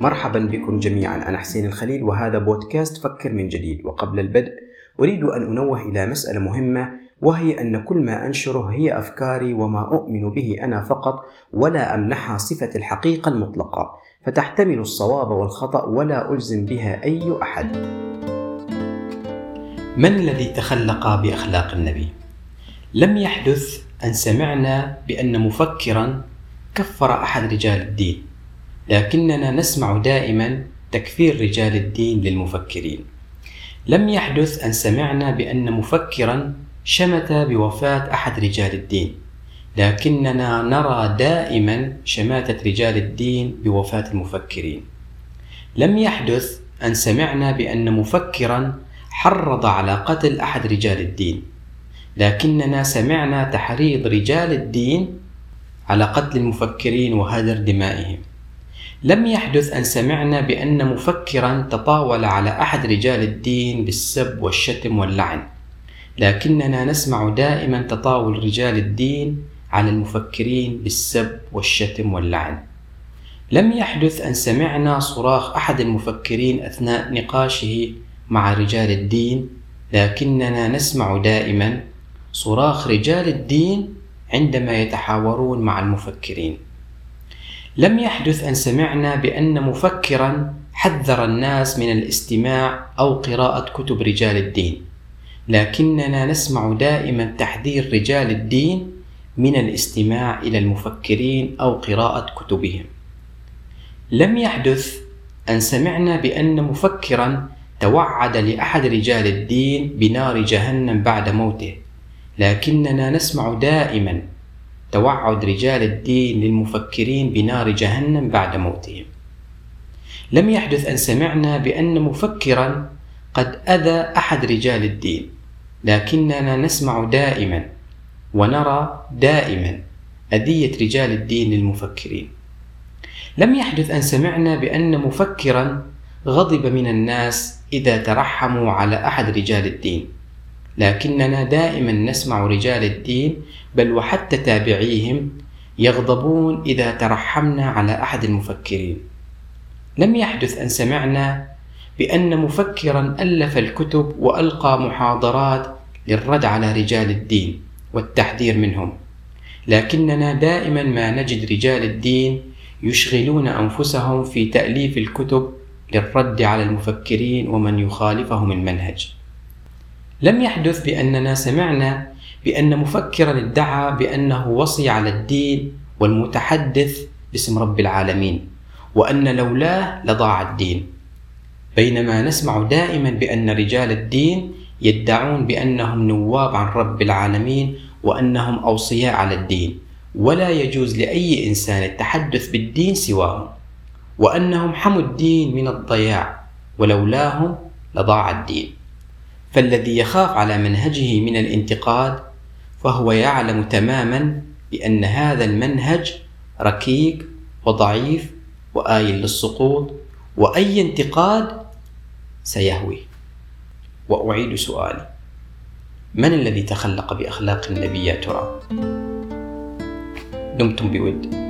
مرحبا بكم جميعا. أنا حسين الخليل وهذا بودكاست فكر من جديد. وقبل البدء أريد أن أنوه إلى مسألة مهمة وهي أن كل ما أنشره هي أفكاري وما أؤمن به أنا فقط ولا أمنحها صفة الحقيقة المطلقة. فتحتمل الصواب والخطأ ولا ألزم بها أي أحد. من الذي تخلق بأخلاق النبي؟ لم يحدث أن سمعنا بأن مفكرا كفر أحد رجال الدين. لكننا نسمع دائما تكفير رجال الدين للمفكرين. لم يحدث أن سمعنا بأن مفكرا شمت بوفاة أحد رجال الدين لكننا نرى دائما شماتة رجال الدين بوفاة المفكرين. لم يحدث أن سمعنا بأن مفكرا حرض على قتل أحد رجال الدين لكننا سمعنا تحريض رجال الدين على قتل المفكرين وهدر دمائهم. لم يحدث أن سمعنا بأن مفكرا تطاول على أحد رجال الدين بالسب والشتم واللعن. لكننا نسمع دائما تطاول رجال الدين على المفكرين بالسب والشتم واللعن. لم يحدث أن سمعنا صراخ أحد المفكرين أثناء نقاشه مع رجال الدين لكننا نسمع دائما صراخ رجال الدين عندما يتحاورون مع المفكرين. لم يحدث أن سمعنا بأن مفكرا حذر الناس من الاستماع أو قراءة كتب رجال الدين. لكننا نسمع دائما تحذير رجال الدين من الاستماع إلى المفكرين أو قراءة كتبهم. لم يحدث أن سمعنا بأن مفكرا توعد لأحد رجال الدين بنار جهنم بعد موته. لكننا نسمع دائما توعد رجال الدين للمفكرين بنار جهنم بعد موتهم. لم يحدث أن سمعنا بأن مفكرا قد أذى أحد رجال الدين لكننا نسمع دائما ونرى دائما أذية رجال الدين للمفكرين. لم يحدث أن سمعنا بأن مفكرا غضب من الناس إذا ترحموا على أحد رجال الدين. لكننا دائما نسمع رجال الدين بل وحتى تابعيهم يغضبون إذا ترحمنا على أحد المفكرين. لم يحدث أن سمعنا بأن مفكرا ألف الكتب وألقى محاضرات للرد على رجال الدين والتحذير منهم. لكننا دائما ما نجد رجال الدين يشغلون أنفسهم في تأليف الكتب للرد على المفكرين ومن يخالفهم المنهج. لم يحدث بأننا سمعنا بأن مفكرا ادعى بأنه وصي على الدين والمتحدث باسم رب العالمين وأن لولاه لضاع الدين. بينما نسمع دائما بأن رجال الدين يدعون بأنهم نواب عن رب العالمين وأنهم أوصياء على الدين ولا يجوز لأي إنسان التحدث بالدين سواهم وأنهم حموا الدين من الضياع ولولاهم لضاع الدين. فالذي يخاف على منهجه من الانتقاد فهو يعلم تماما بأن هذا المنهج ركيك وضعيف وآيل للسقوط وأي انتقاد سيهوي. وأعيد سؤالي. من الذي تخلق بأخلاق النبي يا ترى؟ دمتم بود.